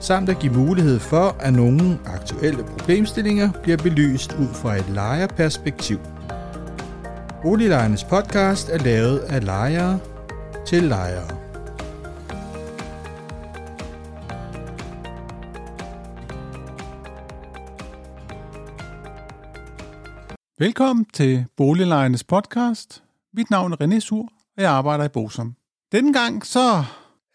samt at give mulighed for, at nogle aktuelle problemstillinger bliver belyst ud fra et lejerperspektiv. Boliglejernes podcast er lavet af lejere til lejere. Velkommen til Boliglejernes podcast. Mit navn er René Sur, og jeg arbejder i Bosom. Denne gang så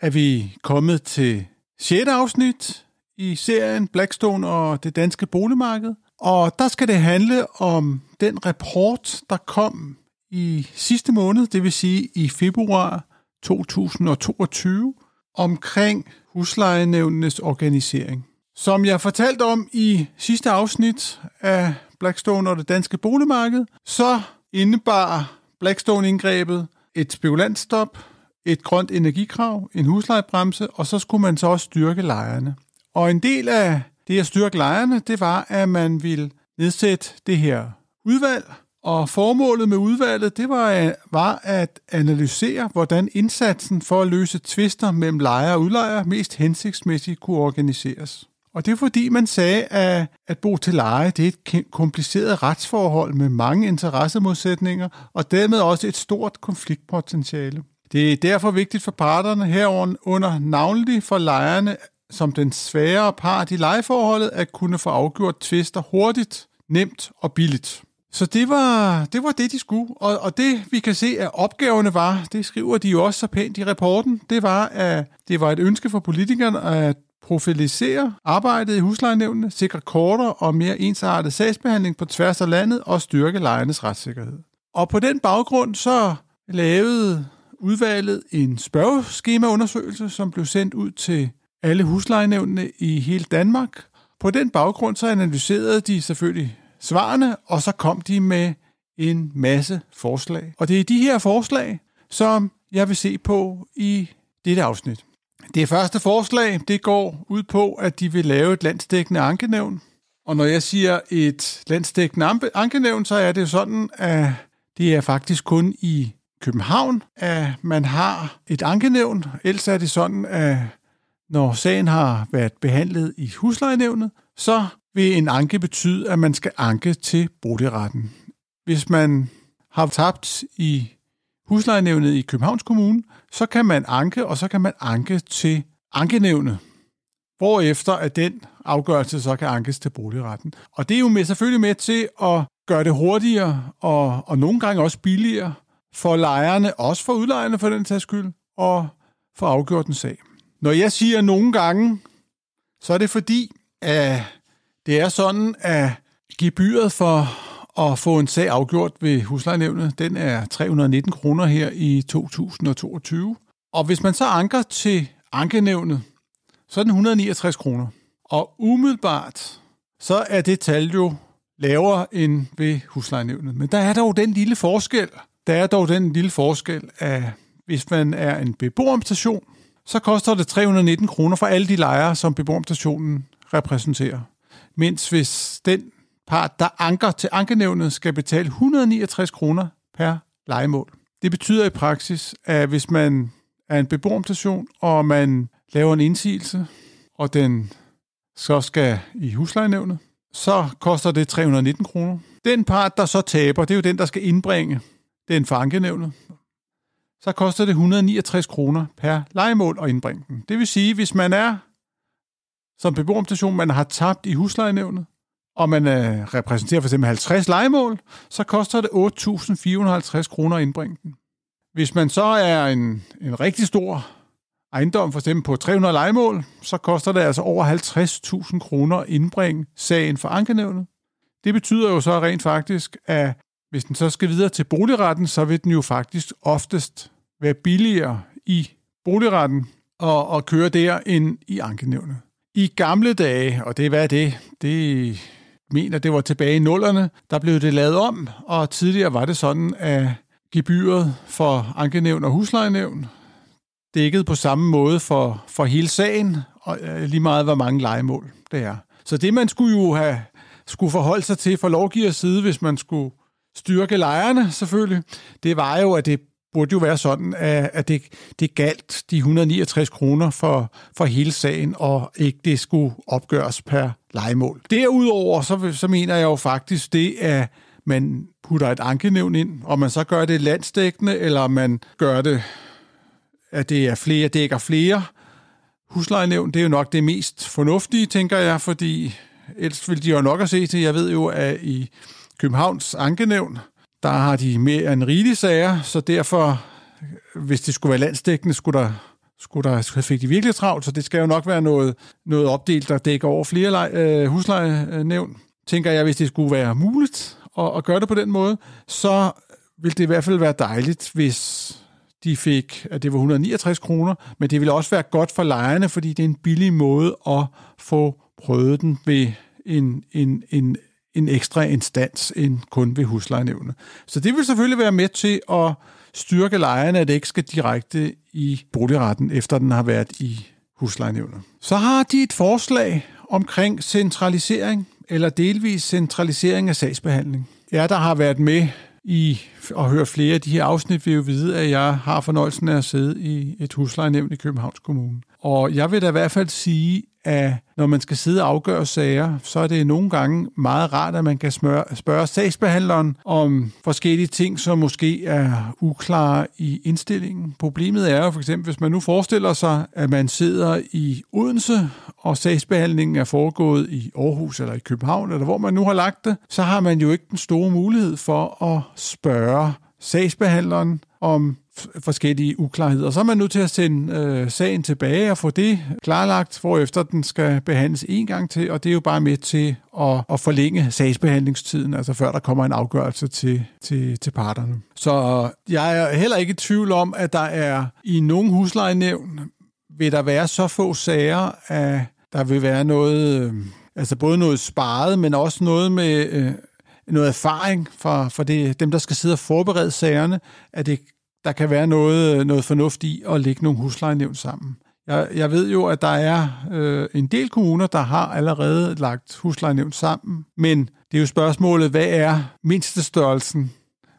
er vi kommet til 6. afsnit i serien Blackstone og det danske boligmarked. Og der skal det handle om den rapport, der kom i sidste måned, det vil sige i februar 2022, omkring huslejenævnenes organisering. Som jeg fortalte om i sidste afsnit af Blackstone og det danske boligmarked, så indebar Blackstone-indgrebet et spekulantstop, et grønt energikrav, en huslejebremse, og så skulle man så også styrke lejerne. Og en del af det at styrke lejerne, det var, at man ville nedsætte det her udvalg, og formålet med udvalget, det var, var at analysere, hvordan indsatsen for at løse tvister mellem lejer og udlejer mest hensigtsmæssigt kunne organiseres. Og det er fordi, man sagde, at at bo til leje det er et kompliceret retsforhold med mange interessemodsætninger, og dermed også et stort konfliktpotentiale. Det er derfor vigtigt for parterne herunder navnlig for lejerne som den svære part i lejeforholdet at kunne få afgjort tvister hurtigt, nemt og billigt. Så det var, det var det, de skulle. Og, og det, vi kan se, at opgaverne var, det skriver de jo også så pænt i rapporten, det var, at det var et ønske for politikerne at profilisere arbejdet i huslejenævnene, sikre kortere og mere ensartet sagsbehandling på tværs af landet og styrke lejernes retssikkerhed. Og på den baggrund så lavede udvalget en spørgeskemaundersøgelse, som blev sendt ud til alle huslejenævnene i hele Danmark. På den baggrund så analyserede de selvfølgelig svarene, og så kom de med en masse forslag. Og det er de her forslag, som jeg vil se på i dette afsnit. Det første forslag, det går ud på, at de vil lave et landsdækkende ankenævn. Og når jeg siger et landsdækkende ankenævn, så er det sådan, at det er faktisk kun i København, at man har et ankenævn. Ellers er det sådan, at når sagen har været behandlet i huslejenævnet, så vil en anke betyde, at man skal anke til boligretten. Hvis man har tabt i huslejenævnet i Københavns Kommune, så kan man anke, og så kan man anke til ankenævnet, hvorefter at den afgørelse så kan ankes til boligretten. Og det er jo med, selvfølgelig med til at gøre det hurtigere og, og nogle gange også billigere for lejerne, også for udlejerne for den tages skyld, og for afgjort en sag. Når jeg siger nogle gange, så er det fordi, at det er sådan, at gebyret for at få en sag afgjort ved huslejenævnet, den er 319 kroner her i 2022. Og hvis man så anker til ankenævnet, så er den 169 kroner. Og umiddelbart, så er det tal jo lavere end ved huslejenævnet. Men der er dog den lille forskel, der er dog den lille forskel, at hvis man er en beboerorganisation, så koster det 319 kroner for alle de lejere, som beboerorganisationen repræsenterer. Mens hvis den part, der anker til ankenævnet, skal betale 169 kroner per legemål. Det betyder i praksis, at hvis man er en beboerorganisation, og man laver en indsigelse, og den så skal i huslejenævnet, så koster det 319 kroner. Den part, der så taber, det er jo den, der skal indbringe den for ankenævnet så koster det 169 kroner per legemål at indbringe den. Det vil sige, hvis man er som beboerorganisation, man har tabt i huslejenævnet, og man øh, repræsenterer for eksempel 50 legemål, så koster det 8.450 kroner at indbringe den. Hvis man så er en, en rigtig stor ejendom, for eksempel på 300 legemål, så koster det altså over 50.000 kroner at indbringe sagen for ankenævnet. Det betyder jo så rent faktisk, at hvis den så skal videre til boligretten, så vil den jo faktisk oftest være billigere i boligretten og, og køre der end i ankenævnet. I gamle dage, og det hvad er det? Det mener, det var tilbage i nullerne, der blev det lavet om, og tidligere var det sådan, at gebyret for ankenævn og huslejenævn dækket på samme måde for, for hele sagen, og øh, lige meget hvor mange legemål det er. Så det man skulle jo have skulle forholde sig til fra lovgivers side, hvis man skulle styrke lejerne selvfølgelig, det var jo, at det burde jo være sådan, at det, det galt de 169 kroner for, for hele sagen, og ikke det skulle opgøres per legemål. Derudover, så, så mener jeg jo faktisk det, at man putter et ankenævn ind, og man så gør det landsdækkende, eller man gør det, at det er flere, dækker flere huslejenævn. Det er jo nok det mest fornuftige, tænker jeg, fordi ellers vil de jo nok at se til. Jeg ved jo, at i Københavns ankenævn, der har de mere end rigelige sager, så derfor, hvis det skulle være landsdækkende, skulle der, skulle der fik de virkelig travlt, så det skal jo nok være noget, noget opdelt, der dækker over flere øh, huslejenævn. Tænker jeg, hvis det skulle være muligt at, at gøre det på den måde, så ville det i hvert fald være dejligt, hvis de fik, at det var 169 kroner, men det ville også være godt for lejerne, fordi det er en billig måde at få prøvet den ved en, en, en en ekstra instans end kun ved huslejenævnet. Så det vil selvfølgelig være med til at styrke lejerne, at det ikke skal direkte i boligretten, efter den har været i huslejenævnet. Så har de et forslag omkring centralisering eller delvis centralisering af sagsbehandling. Ja, der har været med i at høre flere af de her afsnit, vil jo vide, at jeg har fornøjelsen af at sidde i et huslejenævn i Københavns Kommune. Og jeg vil da i hvert fald sige, at når man skal sidde og afgøre sager, så er det nogle gange meget rart, at man kan smøre, spørge sagsbehandleren om forskellige ting, som måske er uklare i indstillingen. Problemet er jo for eksempel, hvis man nu forestiller sig, at man sidder i Odense, og sagsbehandlingen er foregået i Aarhus eller i København, eller hvor man nu har lagt det, så har man jo ikke den store mulighed for at spørge sagsbehandleren om forskellige uklarheder. Så er man nødt til at sende øh, sagen tilbage og få det klarlagt, efter den skal behandles en gang til, og det er jo bare med til at, at forlænge sagsbehandlingstiden, altså før der kommer en afgørelse til, til, til parterne. Så jeg er heller ikke i tvivl om, at der er i nogle huslejenævn, vil der være så få sager, at der vil være noget, øh, altså både noget sparet, men også noget med... Øh, noget erfaring for, for det, dem, der skal sidde og forberede sagerne, at det der kan være noget, noget fornuft i at lægge nogle huslejenævn sammen. Jeg, jeg ved jo, at der er øh, en del kommuner, der har allerede lagt huslejenævn sammen, men det er jo spørgsmålet, hvad er mindstestørrelsen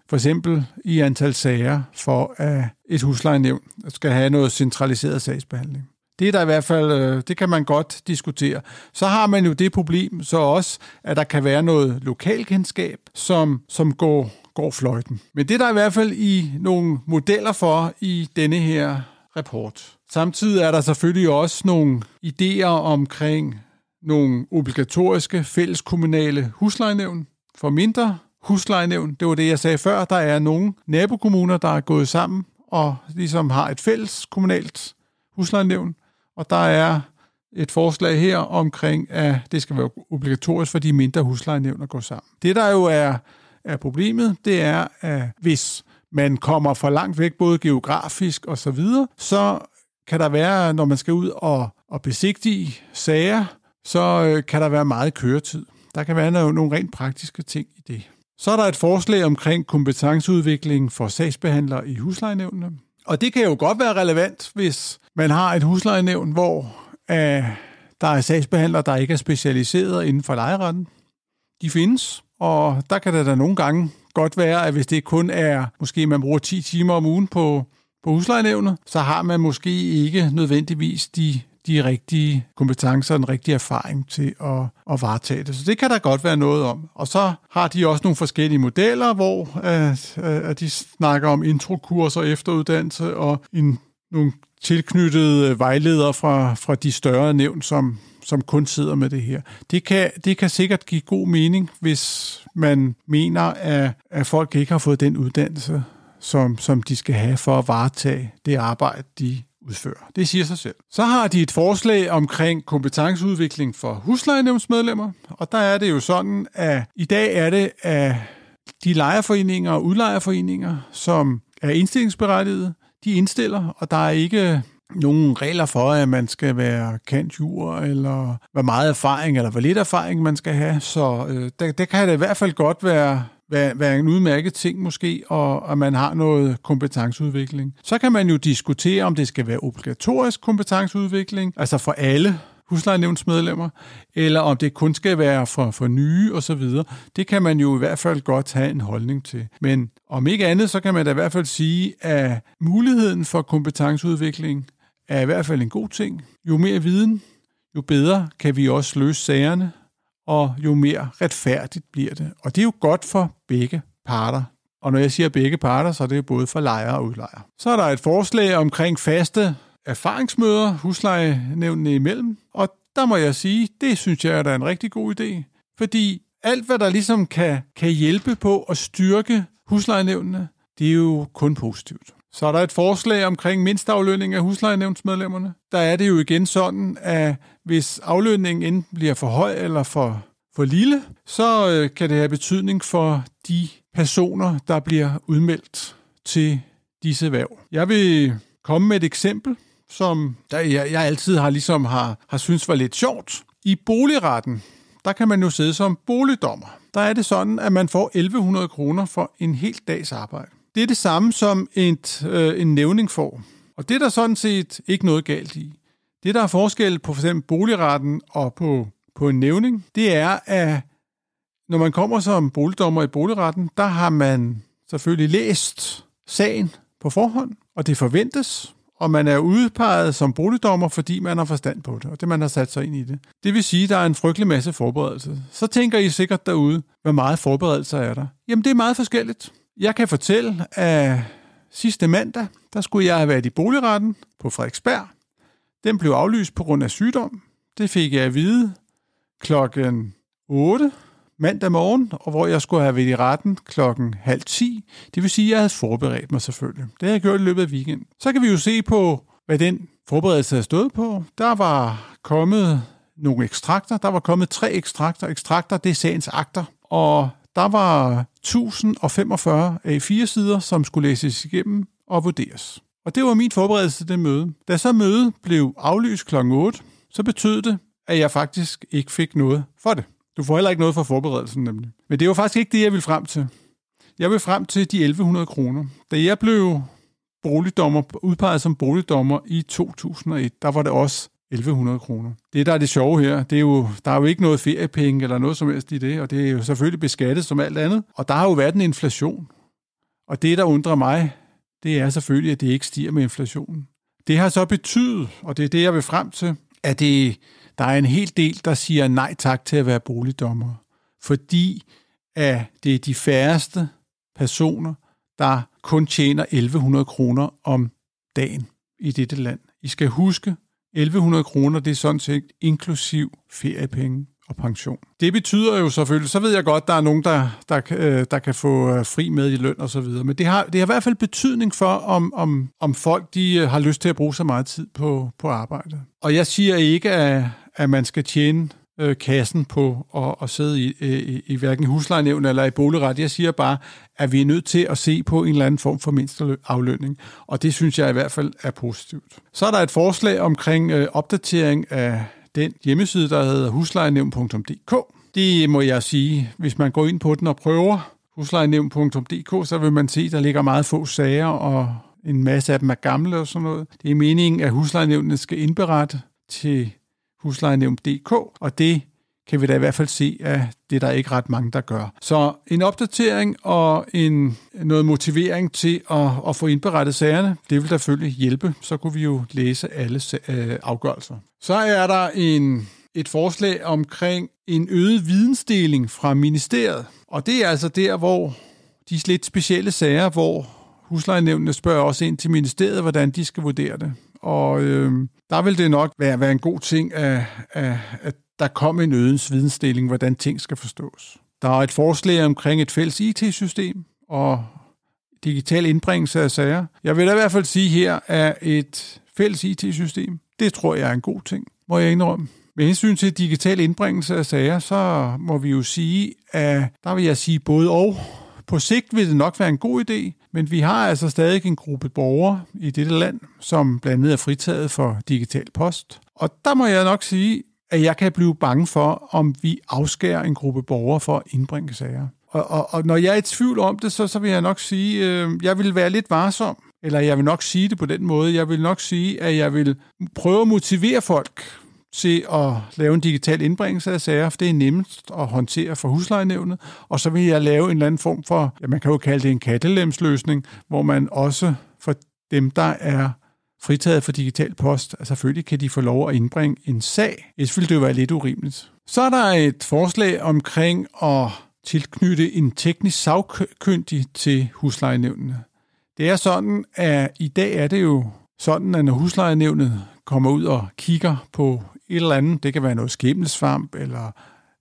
for eksempel i antal sager, for at et huslejenævn skal have noget centraliseret sagsbehandling. Det er der i hvert fald, øh, det kan man godt diskutere. Så har man jo det problem så også, at der kan være noget lokalkendskab, som, som går går fløjten. Men det er der i hvert fald i nogle modeller for i denne her rapport. Samtidig er der selvfølgelig også nogle idéer omkring nogle obligatoriske fælleskommunale huslejenævn for mindre huslejenævn. Det var det, jeg sagde før. Der er nogle nabokommuner, der er gået sammen og ligesom har et fælles kommunalt huslejenævn. Og der er et forslag her omkring, at det skal være obligatorisk for de mindre huslejenævn at gå sammen. Det, der jo er er problemet, det er, at hvis man kommer for langt væk, både geografisk og så videre, så kan der være, når man skal ud og, og besigtige sager, så øh, kan der være meget køretid. Der kan være nogle rent praktiske ting i det. Så er der et forslag omkring kompetenceudvikling for sagsbehandlere i huslejenævnene. Og det kan jo godt være relevant, hvis man har et huslejenævn, hvor øh, der er sagsbehandlere, der ikke er specialiseret inden for lejeretten. De findes, og der kan det da nogle gange godt være, at hvis det kun er, måske man bruger 10 timer om ugen på, på huslejenævnet, så har man måske ikke nødvendigvis de, de rigtige kompetencer og den rigtige erfaring til at, at varetage det. Så det kan der godt være noget om. Og så har de også nogle forskellige modeller, hvor at, at de snakker om introkurser, efteruddannelse og en, nogle tilknyttede vejledere fra, fra de større nævn, som, som kun sidder med det her. Det kan, det kan sikkert give god mening, hvis man mener, at, at folk ikke har fået den uddannelse, som, som de skal have for at varetage det arbejde, de udfører. Det siger sig selv. Så har de et forslag omkring kompetenceudvikling for huslejenævnsmedlemmer, og der er det jo sådan, at i dag er det, at de lejerforeninger og udlejerforeninger, som er indstillingsberettigede, de indstiller, og der er ikke nogle regler for, at man skal være kendt jur, eller hvor meget erfaring, eller hvor lidt erfaring man skal have. Så øh, det, det kan det i hvert fald godt være, være, være en udmærket ting måske, og at man har noget kompetenceudvikling. Så kan man jo diskutere, om det skal være obligatorisk kompetenceudvikling, altså for alle huslejenævnsmedlemmer, eller om det kun skal være for, for nye osv. Det kan man jo i hvert fald godt have en holdning til. Men om ikke andet, så kan man da i hvert fald sige, at muligheden for kompetenceudvikling er i hvert fald en god ting. Jo mere viden, jo bedre kan vi også løse sagerne, og jo mere retfærdigt bliver det. Og det er jo godt for begge parter. Og når jeg siger begge parter, så er det både for lejer og udlejer. Så er der et forslag omkring faste erfaringsmøder huslejenævnene imellem, og der må jeg sige, det synes jeg er da en rigtig god idé, fordi alt, hvad der ligesom kan, kan hjælpe på at styrke huslejenævnene, det er jo kun positivt. Så er der et forslag omkring mindst aflønning af huslejenævnsmedlemmerne. Der er det jo igen sådan, at hvis aflønningen enten bliver for høj eller for, for lille, så øh, kan det have betydning for de personer, der bliver udmeldt til disse værv. Jeg vil komme med et eksempel, som der jeg, jeg altid har ligesom har, har synes var lidt sjovt. I boligretten, der kan man jo sidde som boligdommer. Der er det sådan, at man får 1100 kroner for en hel dags arbejde. Det er det samme som et, øh, en nævning får. Og det er der sådan set ikke noget galt i. Det, der er forskel på for eksempel boligretten og på, på en nævning, det er, at når man kommer som boligdommer i boligretten, der har man selvfølgelig læst sagen på forhånd, og det forventes, og man er udpeget som boligdommer, fordi man har forstand på det, og det man har sat sig ind i det. Det vil sige, at der er en frygtelig masse forberedelse. Så tænker I sikkert derude, hvor meget forberedelse er der? Jamen, det er meget forskelligt. Jeg kan fortælle, at sidste mandag, der skulle jeg have været i boligretten på Frederiksberg. Den blev aflyst på grund af sygdom. Det fik jeg at vide klokken 8 mandag morgen, og hvor jeg skulle have været i retten klokken halv 10. Det vil sige, at jeg havde forberedt mig selvfølgelig. Det har jeg gjort i løbet af weekenden. Så kan vi jo se på, hvad den forberedelse havde stået på. Der var kommet nogle ekstrakter. Der var kommet tre ekstrakter. Ekstrakter, det er sagens akter. Og der var 1045 A4-sider, øh, som skulle læses igennem og vurderes. Og det var min forberedelse til det møde. Da så mødet blev aflyst kl. 8, så betød det, at jeg faktisk ikke fik noget for det. Du får heller ikke noget for forberedelsen nemlig. Men det var faktisk ikke det, jeg ville frem til. Jeg vil frem til de 1100 kroner. Da jeg blev boligdommer, udpeget som boligdommer i 2001, der var det også 1100 kroner. Det, der er det sjove her, det er jo, der er jo ikke noget feriepenge eller noget som helst i det, og det er jo selvfølgelig beskattet som alt andet. Og der har jo været en inflation. Og det, der undrer mig, det er selvfølgelig, at det ikke stiger med inflationen. Det har så betydet, og det er det, jeg vil frem til, at det, der er en hel del, der siger nej tak til at være boligdommer. Fordi at det er de færreste personer, der kun tjener 1100 kroner om dagen i dette land. I skal huske, 1100 kroner, det er sådan set inklusiv feriepenge og pension. Det betyder jo selvfølgelig, så ved jeg godt, der er nogen, der, der, øh, der kan få øh, fri med i løn og så videre, men det har, det har i hvert fald betydning for, om, om, om folk de øh, har lyst til at bruge så meget tid på, på arbejde. Og jeg siger ikke, at, at man skal tjene øh, kassen på at, at sidde i, øh, i, i hverken huslejenævn eller i boligret. Jeg siger bare, at vi er nødt til at se på en eller anden form for mindst aflønning, og det synes jeg i hvert fald er positivt. Så er der et forslag omkring øh, opdatering af den hjemmeside, der hedder huslejenævn.dk. Det må jeg sige, hvis man går ind på den og prøver huslejenævn.dk, så vil man se, at der ligger meget få sager, og en masse af dem er gamle og sådan noget. Det er meningen, at huslejenævnene skal indberette til huslejenævn.dk, og det kan vi da i hvert fald se, at det er der ikke ret mange, der gør. Så en opdatering og en, noget motivering til at, at få indberettet sagerne, det vil selvfølgelig hjælpe. Så kunne vi jo læse alle øh, afgørelser. Så er der en, et forslag omkring en øget vidensdeling fra ministeriet. Og det er altså der, hvor de lidt specielle sager, hvor huslejenævnene spørger også ind til ministeriet, hvordan de skal vurdere det. Og øh, der vil det nok være, være en god ting, at, at, at der kom en ødens vidensdeling, hvordan ting skal forstås. Der er et forslag omkring et fælles IT-system og digital indbringelse af sager. Jeg vil da i hvert fald sige her, at et fælles IT-system, det tror jeg er en god ting, må jeg indrømme. Med hensyn til digital indbringelse af sager, så må vi jo sige, at der vil jeg sige både og. På sigt vil det nok være en god idé, men vi har altså stadig en gruppe borgere i dette land, som blandt andet er fritaget for digital post. Og der må jeg nok sige, at jeg kan blive bange for, om vi afskærer en gruppe borgere for at indbringe sager. Og, og, og når jeg er i tvivl om det, så, så vil jeg nok sige, øh, jeg vil være lidt varsom. Eller jeg vil nok sige det på den måde. Jeg vil nok sige, at jeg vil prøve at motivere folk til at lave en digital indbringelse af sager, for det er nemmest at håndtere for huslejenævnet. Og så vil jeg lave en eller anden form for, ja, man kan jo kalde det en kattelemsløsning, hvor man også for dem, der er fritaget for digital post, altså selvfølgelig kan de få lov at indbringe en sag. Ellers ville det jo være lidt urimeligt. Så er der et forslag omkring at tilknytte en teknisk sagkyndig til huslejenævnene. Det er sådan, at i dag er det jo sådan, at når huslejenævnet kommer ud og kigger på et eller andet, det kan være noget skimmelsvamp eller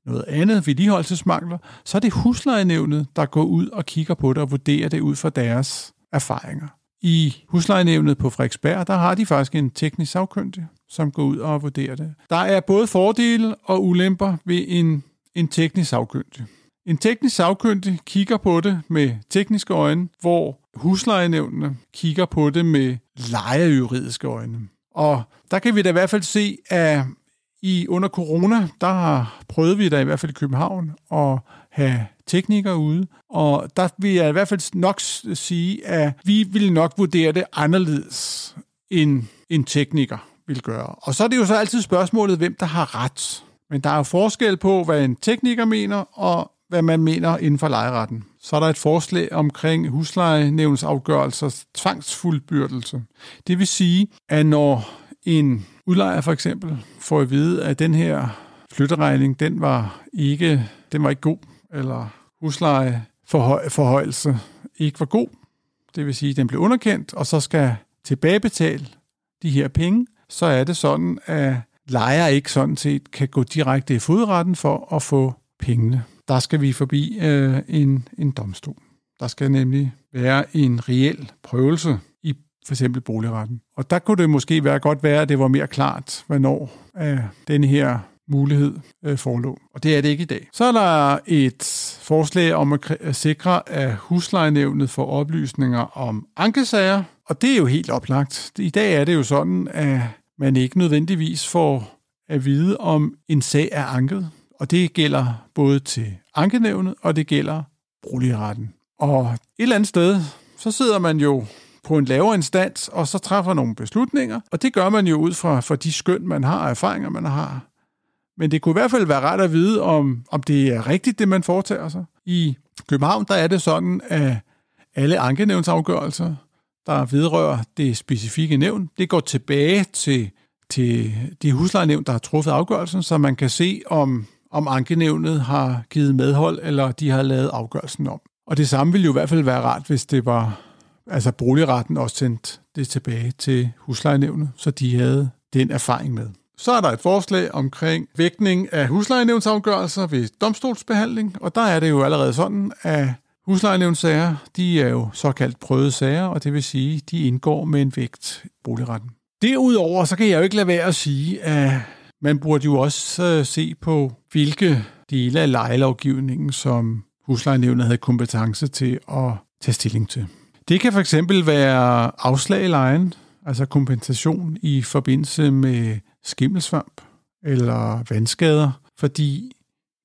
noget andet vedligeholdelsesmangler, så er det huslejenævnet, der går ud og kigger på det og vurderer det ud fra deres erfaringer. I huslejenævnet på Frederiksberg, der har de faktisk en teknisk sagkyndig, som går ud og vurderer det. Der er både fordele og ulemper ved en, en teknisk sagkyndig. En teknisk sagkyndig kigger på det med tekniske øjne, hvor huslejenævnene kigger på det med lejejuridiske øjne. Og der kan vi da i hvert fald se, at i under corona, der har prøvet vi da i hvert fald i København at have teknikere ude, og der vil jeg i hvert fald nok sige, at vi vil nok vurdere det anderledes, end en tekniker vil gøre. Og så er det jo så altid spørgsmålet, hvem der har ret. Men der er jo forskel på, hvad en tekniker mener, og hvad man mener inden for lejeretten. Så er der et forslag omkring huslejenævnsafgørelsers tvangsfuldbyrdelse. Det vil sige, at når en udlejer for eksempel får at vide, at den her flytteregning, den var ikke, den var ikke god, eller huslejeforhøjelse ikke var god, det vil sige, at den blev underkendt, og så skal tilbagebetale de her penge, så er det sådan, at lejer ikke sådan set kan gå direkte i fodretten for at få pengene der skal vi forbi øh, en, en domstol. Der skal nemlig være en reel prøvelse i for eksempel boligretten. Og der kunne det måske være godt være, at det var mere klart, hvornår øh, den her mulighed øh, forelå. Og det er det ikke i dag. Så er der et forslag om at, at sikre, at huslejenævnet får oplysninger om ankesager, og det er jo helt oplagt. I dag er det jo sådan, at man ikke nødvendigvis får at vide, om en sag er anket. Og det gælder både til ankenævnet, og det gælder boligretten. Og et eller andet sted, så sidder man jo på en lavere instans, og så træffer nogle beslutninger, og det gør man jo ud fra for de skøn, man har, og erfaringer, man har. Men det kunne i hvert fald være ret at vide, om, om det er rigtigt, det man foretager sig. I København, der er det sådan, at alle ankenævnsafgørelser, der vedrører det specifikke nævn, det går tilbage til, til de huslejenævn, der har truffet afgørelsen, så man kan se, om om ankenævnet har givet medhold, eller de har lavet afgørelsen om. Og det samme ville jo i hvert fald være rart, hvis det var, altså boligretten også sendt det tilbage til huslejenævnet, så de havde den erfaring med. Så er der et forslag omkring vægtning af huslejenævnsafgørelser ved domstolsbehandling, og der er det jo allerede sådan, at huslejenævnsager, de er jo såkaldt prøvede sager, og det vil sige, de indgår med en vægt boligretten. Derudover så kan jeg jo ikke lade være at sige, at man burde jo også øh, se på, hvilke dele af lejelovgivningen, som huslejenævnet havde kompetence til at tage stilling til. Det kan for eksempel være afslag i lejen, altså kompensation i forbindelse med skimmelsvamp eller vandskader, fordi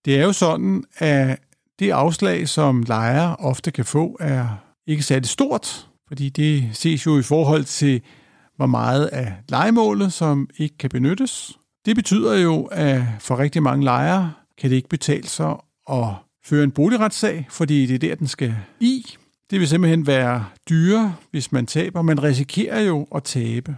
det er jo sådan, at det afslag, som lejer ofte kan få, er ikke særlig stort, fordi det ses jo i forhold til, hvor meget af legemålet, som ikke kan benyttes, det betyder jo, at for rigtig mange lejere kan det ikke betale sig at føre en boligretssag, fordi det er der, den skal i. Det vil simpelthen være dyre, hvis man taber. Man risikerer jo at tabe.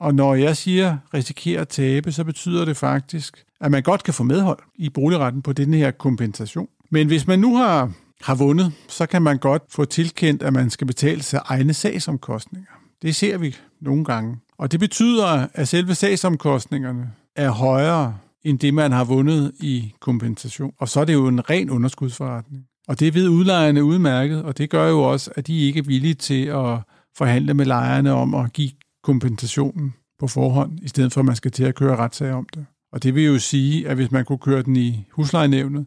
Og når jeg siger risikerer at tabe, så betyder det faktisk, at man godt kan få medhold i boligretten på den her kompensation. Men hvis man nu har, har vundet, så kan man godt få tilkendt, at man skal betale sig egne sagsomkostninger. Det ser vi nogle gange. Og det betyder, at selve sagsomkostningerne er højere end det, man har vundet i kompensation. Og så er det jo en ren underskudsforretning. Og det ved udlejerne udmærket, og det gør jo også, at de ikke er villige til at forhandle med lejerne om at give kompensationen på forhånd, i stedet for at man skal til at køre retssager om det. Og det vil jo sige, at hvis man kunne køre den i huslejenævnet,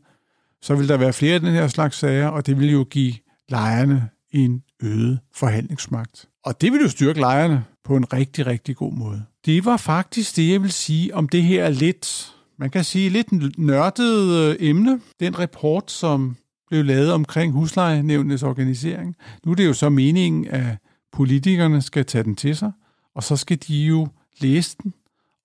så vil der være flere af den her slags sager, og det vil jo give lejerne en øget forhandlingsmagt. Og det vil jo styrke lejerne på en rigtig, rigtig god måde. Det var faktisk det, jeg vil sige om det her lidt, man kan sige lidt nørdet øh, emne. Den rapport, som blev lavet omkring huslejenævnenes organisering. Nu er det jo så meningen, at politikerne skal tage den til sig, og så skal de jo læse den,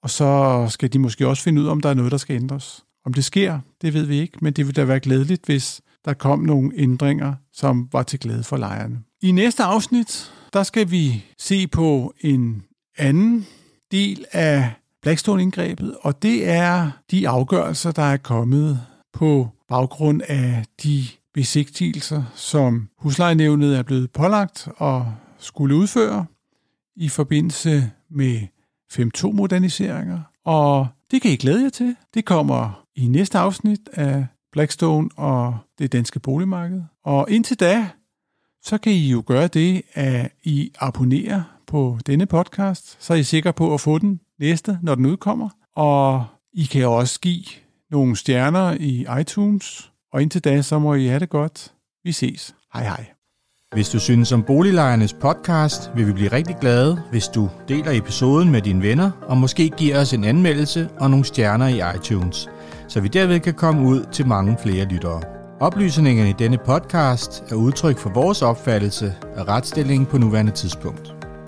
og så skal de måske også finde ud af, om der er noget, der skal ændres. Om det sker, det ved vi ikke, men det vil da være glædeligt, hvis der kom nogle ændringer, som var til glæde for lejerne. I næste afsnit, der skal vi se på en anden del af Blackstone-indgrebet, og det er de afgørelser, der er kommet på baggrund af de besigtigelser, som huslejenævnet er blevet pålagt og skulle udføre i forbindelse med 5.2-moderniseringer. Og det kan I glæde jer til. Det kommer i næste afsnit af Blackstone og det danske boligmarked. Og indtil da, så kan I jo gøre det, at I abonnerer på denne podcast, så er I sikre på at få den næste, når den udkommer. Og I kan også give nogle stjerner i iTunes. Og indtil da, så må I have det godt. Vi ses. Hej hej. Hvis du synes om Boliglejernes podcast, vil vi blive rigtig glade, hvis du deler episoden med dine venner, og måske giver os en anmeldelse og nogle stjerner i iTunes, så vi derved kan komme ud til mange flere lyttere. Oplysningerne i denne podcast er udtryk for vores opfattelse af retsstillingen på nuværende tidspunkt.